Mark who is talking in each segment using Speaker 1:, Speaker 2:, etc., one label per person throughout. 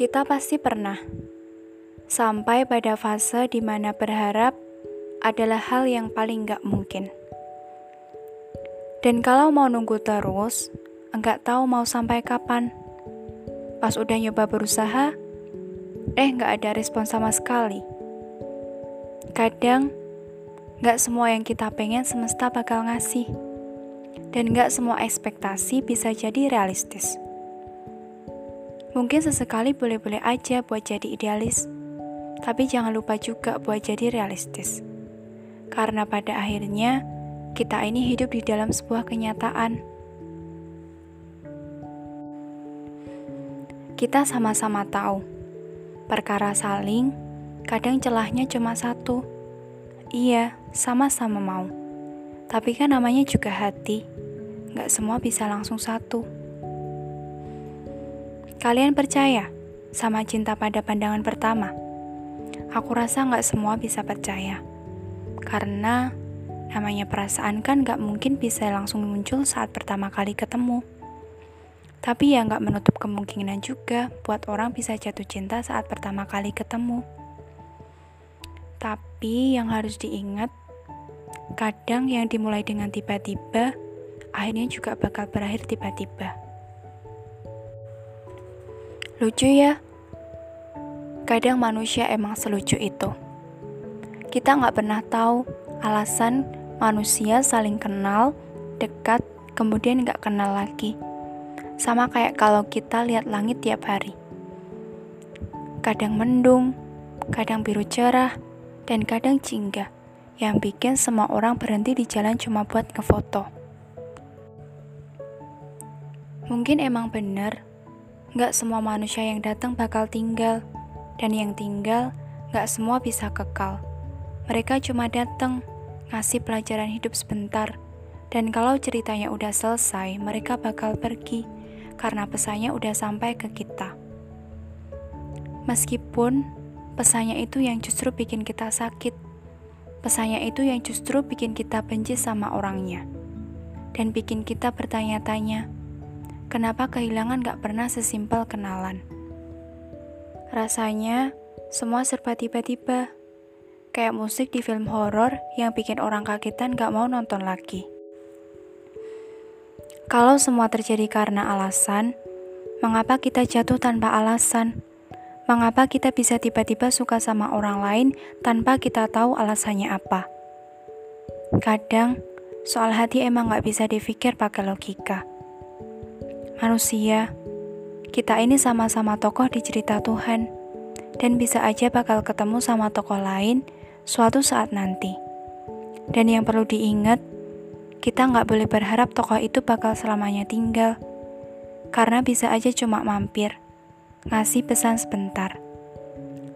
Speaker 1: Kita pasti pernah sampai pada fase di mana berharap adalah hal yang paling gak mungkin. Dan kalau mau nunggu terus, enggak tahu mau sampai kapan. Pas udah nyoba berusaha, eh nggak ada respon sama sekali. Kadang, nggak semua yang kita pengen semesta bakal ngasih. Dan nggak semua ekspektasi bisa jadi realistis. Mungkin sesekali boleh-boleh aja buat jadi idealis, tapi jangan lupa juga buat jadi realistis. Karena pada akhirnya, kita ini hidup di dalam sebuah kenyataan. Kita sama-sama tahu, perkara saling, kadang celahnya cuma satu. Iya, sama-sama mau. Tapi kan namanya juga hati, nggak semua bisa langsung satu. Kalian percaya sama cinta pada pandangan pertama? Aku rasa nggak semua bisa percaya. Karena namanya perasaan kan nggak mungkin bisa langsung muncul saat pertama kali ketemu. Tapi ya nggak menutup kemungkinan juga buat orang bisa jatuh cinta saat pertama kali ketemu. Tapi yang harus diingat, kadang yang dimulai dengan tiba-tiba, akhirnya juga bakal berakhir tiba-tiba. Lucu ya? Kadang manusia emang selucu itu. Kita nggak pernah tahu alasan manusia saling kenal, dekat, kemudian nggak kenal lagi. Sama kayak kalau kita lihat langit tiap hari. Kadang mendung, kadang biru cerah, dan kadang jingga yang bikin semua orang berhenti di jalan cuma buat ngefoto. Mungkin emang bener Gak semua manusia yang datang bakal tinggal, dan yang tinggal gak semua bisa kekal. Mereka cuma datang, ngasih pelajaran hidup sebentar, dan kalau ceritanya udah selesai, mereka bakal pergi karena pesannya udah sampai ke kita. Meskipun pesannya itu yang justru bikin kita sakit, pesannya itu yang justru bikin kita benci sama orangnya, dan bikin kita bertanya-tanya Kenapa kehilangan gak pernah sesimpel kenalan? Rasanya semua serba tiba-tiba. Kayak musik di film horor yang bikin orang kagetan gak mau nonton lagi. Kalau semua terjadi karena alasan, mengapa kita jatuh tanpa alasan? Mengapa kita bisa tiba-tiba suka sama orang lain tanpa kita tahu alasannya apa? Kadang, soal hati emang gak bisa dipikir pakai logika manusia, kita ini sama-sama tokoh di cerita Tuhan, dan bisa aja bakal ketemu sama tokoh lain suatu saat nanti. Dan yang perlu diingat, kita nggak boleh berharap tokoh itu bakal selamanya tinggal, karena bisa aja cuma mampir, ngasih pesan sebentar.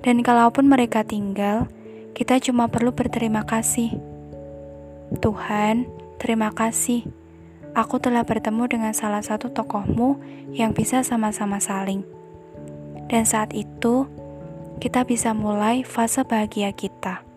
Speaker 1: Dan kalaupun mereka tinggal, kita cuma perlu berterima kasih. Tuhan, terima kasih aku telah bertemu dengan salah satu tokohmu yang bisa sama-sama saling. Dan saat itu, kita bisa mulai fase bahagia kita.